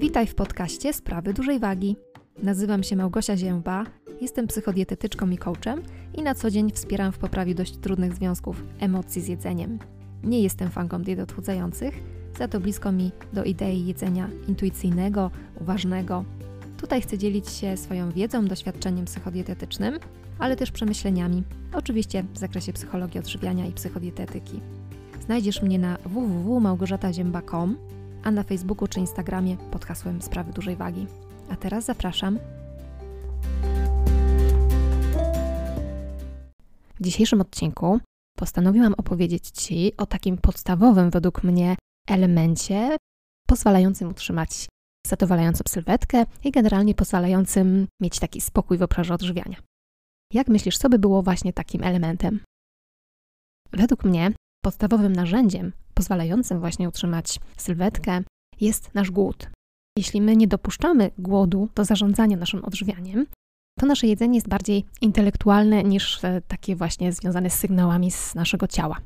Witaj w podcaście Sprawy Dużej Wagi. Nazywam się Małgosia Zięba, jestem psychodietetyczką i coachem i na co dzień wspieram w poprawie dość trudnych związków emocji z jedzeniem. Nie jestem fanką diet odchudzających, za to blisko mi do idei jedzenia intuicyjnego, uważnego. Tutaj chcę dzielić się swoją wiedzą, doświadczeniem psychodietetycznym, ale też przemyśleniami, oczywiście w zakresie psychologii odżywiania i psychodietetyki. Znajdziesz mnie na www.małgorzataziemba.com a na Facebooku czy Instagramie pod hasłem Sprawy Dużej Wagi. A teraz zapraszam. W dzisiejszym odcinku postanowiłam opowiedzieć Ci o takim podstawowym według mnie elemencie pozwalającym utrzymać zadowalającą sylwetkę i generalnie pozwalającym mieć taki spokój w obszarze odżywiania. Jak myślisz, co by było właśnie takim elementem? Według mnie podstawowym narzędziem pozwalającym właśnie utrzymać sylwetkę jest nasz głód. Jeśli my nie dopuszczamy głodu do zarządzania naszym odżywianiem, to nasze jedzenie jest bardziej intelektualne niż e, takie właśnie związane z sygnałami z naszego ciała.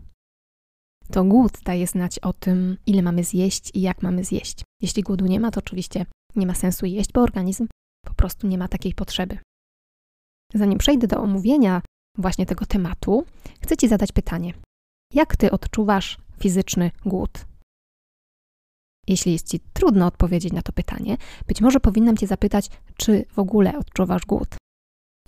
To głód daje znać o tym, ile mamy zjeść i jak mamy zjeść. Jeśli głodu nie ma, to oczywiście nie ma sensu jeść, bo organizm po prostu nie ma takiej potrzeby. Zanim przejdę do omówienia właśnie tego tematu, chcę Ci zadać pytanie: jak Ty odczuwasz fizyczny głód? Jeśli jest Ci trudno odpowiedzieć na to pytanie, być może powinnam Cię zapytać, czy w ogóle odczuwasz głód.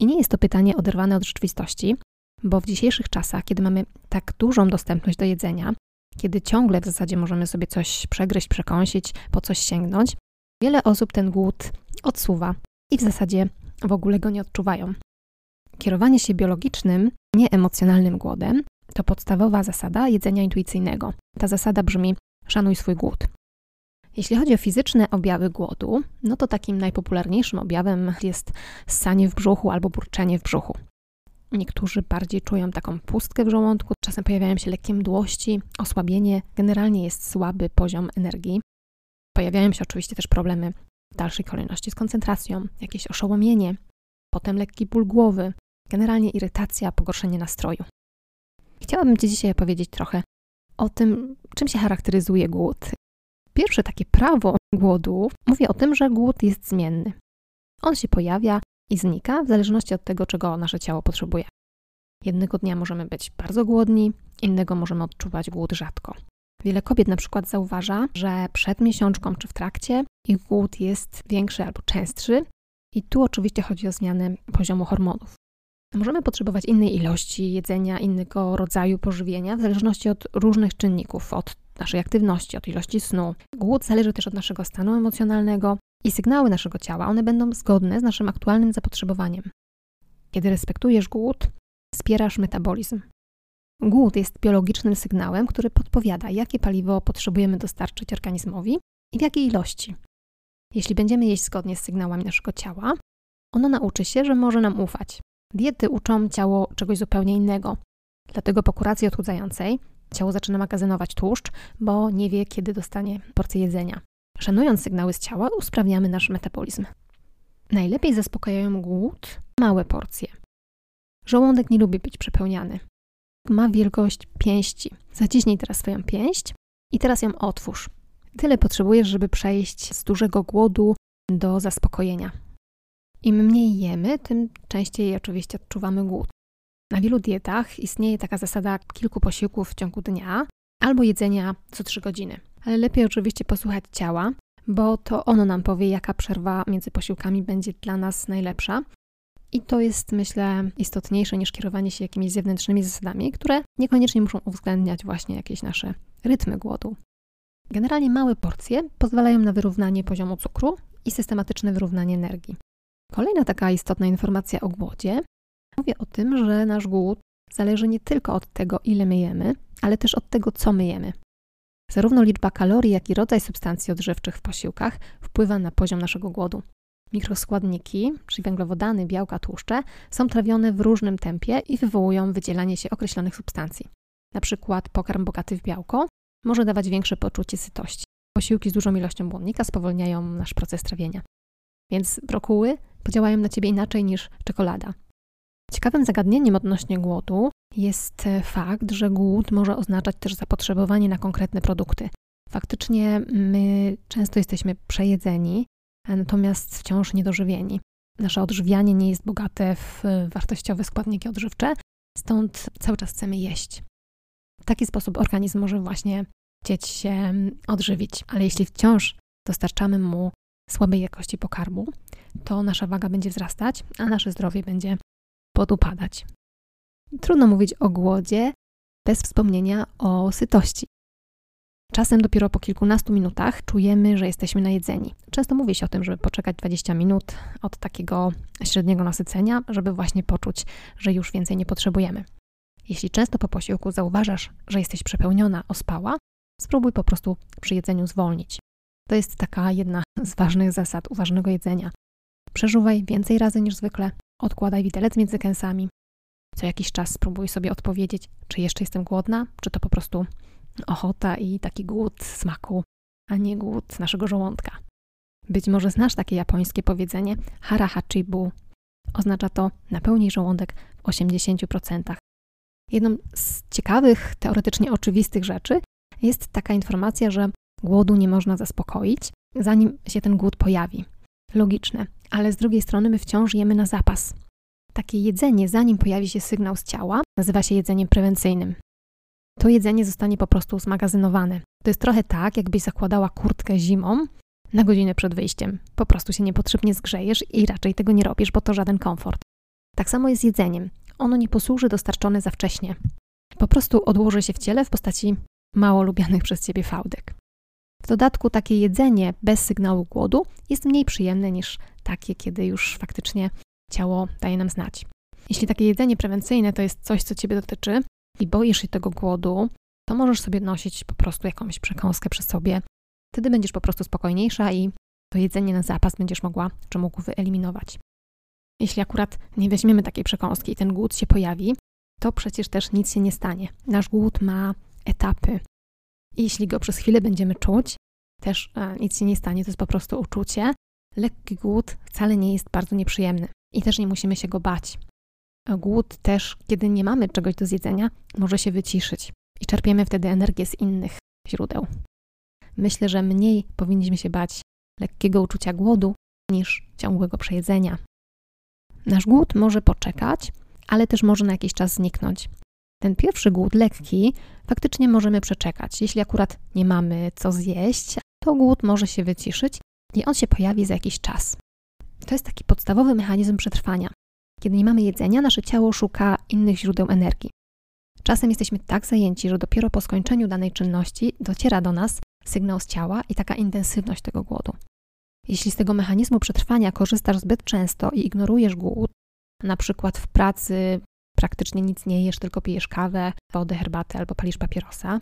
I nie jest to pytanie oderwane od rzeczywistości, bo w dzisiejszych czasach, kiedy mamy tak dużą dostępność do jedzenia, kiedy ciągle w zasadzie możemy sobie coś przegryźć, przekąsić, po coś sięgnąć, wiele osób ten głód odsuwa i w zasadzie w ogóle go nie odczuwają. Kierowanie się biologicznym, nieemocjonalnym głodem to podstawowa zasada jedzenia intuicyjnego. Ta zasada brzmi: szanuj swój głód. Jeśli chodzi o fizyczne objawy głodu, no to takim najpopularniejszym objawem jest ssanie w brzuchu albo burczenie w brzuchu. Niektórzy bardziej czują taką pustkę w żołądku, czasem pojawiają się lekkie mdłości, osłabienie, generalnie jest słaby poziom energii. Pojawiają się oczywiście też problemy w dalszej kolejności z koncentracją, jakieś oszołomienie, potem lekki ból głowy, generalnie irytacja, pogorszenie nastroju. Chciałabym Ci dzisiaj opowiedzieć trochę o tym, czym się charakteryzuje głód. Pierwsze takie prawo głodu mówi o tym, że głód jest zmienny. On się pojawia i znika w zależności od tego, czego nasze ciało potrzebuje. Jednego dnia możemy być bardzo głodni, innego możemy odczuwać głód rzadko. Wiele kobiet na przykład zauważa, że przed miesiączką czy w trakcie ich głód jest większy albo częstszy, i tu oczywiście chodzi o zmianę poziomu hormonów. Możemy potrzebować innej ilości jedzenia, innego rodzaju pożywienia, w zależności od różnych czynników, od naszej aktywności, od ilości snu. Głód zależy też od naszego stanu emocjonalnego i sygnały naszego ciała, one będą zgodne z naszym aktualnym zapotrzebowaniem. Kiedy respektujesz głód, wspierasz metabolizm. Głód jest biologicznym sygnałem, który podpowiada, jakie paliwo potrzebujemy dostarczyć organizmowi i w jakiej ilości. Jeśli będziemy jeść zgodnie z sygnałami naszego ciała, ono nauczy się, że może nam ufać, Diety uczą ciało czegoś zupełnie innego. Dlatego po kuracji odchudzającej ciało zaczyna magazynować tłuszcz, bo nie wie, kiedy dostanie porcję jedzenia. Szanując sygnały z ciała, usprawniamy nasz metabolizm. Najlepiej zaspokajają głód małe porcje. Żołądek nie lubi być przepełniany. Ma wielkość pięści. Zaciśnij teraz swoją pięść i teraz ją otwórz. Tyle potrzebujesz, żeby przejść z dużego głodu do zaspokojenia. Im mniej jemy, tym częściej oczywiście odczuwamy głód. Na wielu dietach istnieje taka zasada kilku posiłków w ciągu dnia albo jedzenia co 3 godziny. Ale lepiej oczywiście posłuchać ciała, bo to ono nam powie, jaka przerwa między posiłkami będzie dla nas najlepsza. I to jest, myślę, istotniejsze niż kierowanie się jakimiś zewnętrznymi zasadami, które niekoniecznie muszą uwzględniać właśnie jakieś nasze rytmy głodu. Generalnie małe porcje pozwalają na wyrównanie poziomu cukru i systematyczne wyrównanie energii. Kolejna taka istotna informacja o głodzie mówi o tym, że nasz głód zależy nie tylko od tego, ile my jemy, ale też od tego, co my jemy. Zarówno liczba kalorii, jak i rodzaj substancji odżywczych w posiłkach wpływa na poziom naszego głodu. Mikroskładniki, czyli węglowodany, białka, tłuszcze, są trawione w różnym tempie i wywołują wydzielanie się określonych substancji. Na przykład pokarm bogaty w białko może dawać większe poczucie sytości. Posiłki z dużą ilością błonnika spowolniają nasz proces trawienia. Więc brokuły podziałają na ciebie inaczej niż czekolada. Ciekawym zagadnieniem odnośnie głodu jest e, fakt, że głód może oznaczać też zapotrzebowanie na konkretne produkty. Faktycznie my często jesteśmy przejedzeni, natomiast wciąż niedożywieni. Nasze odżywianie nie jest bogate w wartościowe składniki odżywcze, stąd cały czas chcemy jeść. W taki sposób organizm może właśnie chcieć się odżywić, ale jeśli wciąż dostarczamy mu słabej jakości pokarmu, to nasza waga będzie wzrastać, a nasze zdrowie będzie podupadać. Trudno mówić o głodzie bez wspomnienia o sytości. Czasem dopiero po kilkunastu minutach czujemy, że jesteśmy najedzeni. Często mówi się o tym, żeby poczekać 20 minut od takiego średniego nasycenia, żeby właśnie poczuć, że już więcej nie potrzebujemy. Jeśli często po posiłku zauważasz, że jesteś przepełniona, ospała, spróbuj po prostu przy jedzeniu zwolnić. To jest taka jedna z ważnych zasad uważnego jedzenia. Przeżuwaj więcej razy niż zwykle, odkładaj widelec między kęsami. Co jakiś czas spróbuj sobie odpowiedzieć, czy jeszcze jestem głodna, czy to po prostu ochota i taki głód smaku, a nie głód naszego żołądka. Być może znasz takie japońskie powiedzenie hara hachibu. Oznacza to napełnij żołądek w 80%. Jedną z ciekawych, teoretycznie oczywistych rzeczy jest taka informacja, że głodu nie można zaspokoić, zanim się ten głód pojawi. Logiczne, ale z drugiej strony my wciąż jemy na zapas. Takie jedzenie, zanim pojawi się sygnał z ciała, nazywa się jedzeniem prewencyjnym. To jedzenie zostanie po prostu zmagazynowane. To jest trochę tak, jakbyś zakładała kurtkę zimą na godzinę przed wyjściem. Po prostu się niepotrzebnie zgrzejesz i raczej tego nie robisz, bo to żaden komfort. Tak samo jest z jedzeniem. Ono nie posłuży dostarczone za wcześnie. Po prostu odłoży się w ciele w postaci mało lubianych przez ciebie fałdek. W dodatku takie jedzenie bez sygnału głodu jest mniej przyjemne niż takie, kiedy już faktycznie ciało daje nam znać. Jeśli takie jedzenie prewencyjne to jest coś, co ciebie dotyczy i boisz się tego głodu, to możesz sobie nosić po prostu jakąś przekąskę przy sobie. Wtedy będziesz po prostu spokojniejsza i to jedzenie na zapas będziesz mogła czy mógł wyeliminować. Jeśli akurat nie weźmiemy takiej przekąski i ten głód się pojawi, to przecież też nic się nie stanie. Nasz głód ma etapy. Jeśli go przez chwilę będziemy czuć, też e, nic się nie stanie, to jest po prostu uczucie. Lekki głód wcale nie jest bardzo nieprzyjemny i też nie musimy się go bać. Głód też, kiedy nie mamy czegoś do zjedzenia, może się wyciszyć i czerpiemy wtedy energię z innych źródeł. Myślę, że mniej powinniśmy się bać lekkiego uczucia głodu niż ciągłego przejedzenia. Nasz głód może poczekać, ale też może na jakiś czas zniknąć. Ten pierwszy głód lekki faktycznie możemy przeczekać. Jeśli akurat nie mamy co zjeść, to głód może się wyciszyć i on się pojawi za jakiś czas. To jest taki podstawowy mechanizm przetrwania. Kiedy nie mamy jedzenia, nasze ciało szuka innych źródeł energii. Czasem jesteśmy tak zajęci, że dopiero po skończeniu danej czynności dociera do nas sygnał z ciała i taka intensywność tego głodu. Jeśli z tego mechanizmu przetrwania korzystasz zbyt często i ignorujesz głód, na przykład w pracy praktycznie nic nie jesz, tylko pijesz kawę, wodę, herbatę albo palisz papierosa,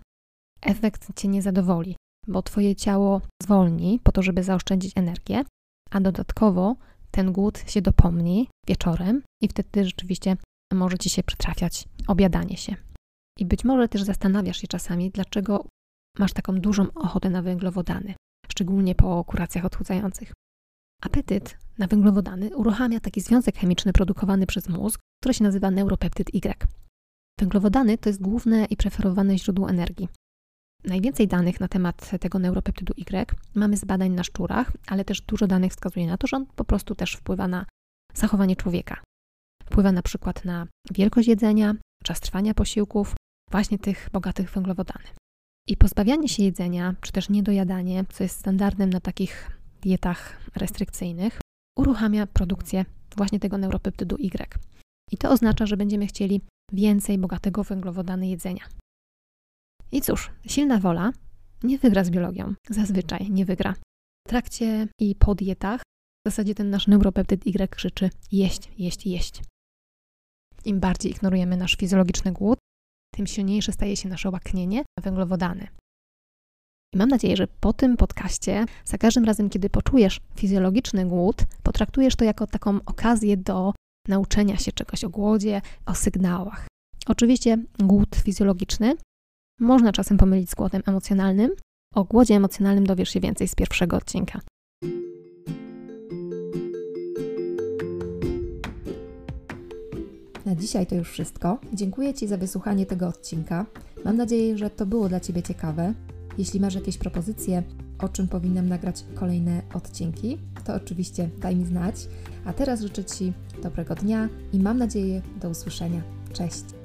efekt cię nie zadowoli, bo twoje ciało zwolni po to, żeby zaoszczędzić energię, a dodatkowo ten głód się dopomni wieczorem i wtedy rzeczywiście może ci się przytrafiać obiadanie się. I być może też zastanawiasz się czasami, dlaczego masz taką dużą ochotę na węglowodany, szczególnie po kuracjach odchudzających. Apetyt na węglowodany uruchamia taki związek chemiczny produkowany przez mózg, który się nazywa neuropeptyd Y. Węglowodany to jest główne i preferowane źródło energii. Najwięcej danych na temat tego neuropeptydu Y mamy z badań na szczurach, ale też dużo danych wskazuje na to, że on po prostu też wpływa na zachowanie człowieka. Wpływa na przykład na wielkość jedzenia, czas trwania posiłków, właśnie tych bogatych węglowodany. I pozbawianie się jedzenia, czy też niedojadanie, co jest standardem na takich dietach restrykcyjnych, uruchamia produkcję właśnie tego neuropeptydu Y. I to oznacza, że będziemy chcieli więcej bogatego węglowodany jedzenia. I cóż, silna wola nie wygra z biologią. Zazwyczaj nie wygra. W trakcie i po dietach w zasadzie ten nasz neuropeptyd Y krzyczy jeść, jeść, jeść. Im bardziej ignorujemy nasz fizjologiczny głód, tym silniejsze staje się nasze łaknienie na węglowodany. I mam nadzieję, że po tym podcaście, za każdym razem, kiedy poczujesz fizjologiczny głód, potraktujesz to jako taką okazję do nauczenia się czegoś o głodzie, o sygnałach. Oczywiście głód fizjologiczny można czasem pomylić z głodem emocjonalnym. O głodzie emocjonalnym dowiesz się więcej z pierwszego odcinka. Na dzisiaj to już wszystko. Dziękuję Ci za wysłuchanie tego odcinka. Mam nadzieję, że to było dla Ciebie ciekawe. Jeśli masz jakieś propozycje, o czym powinnam nagrać kolejne odcinki, to oczywiście daj mi znać. A teraz życzę Ci dobrego dnia i mam nadzieję do usłyszenia. Cześć!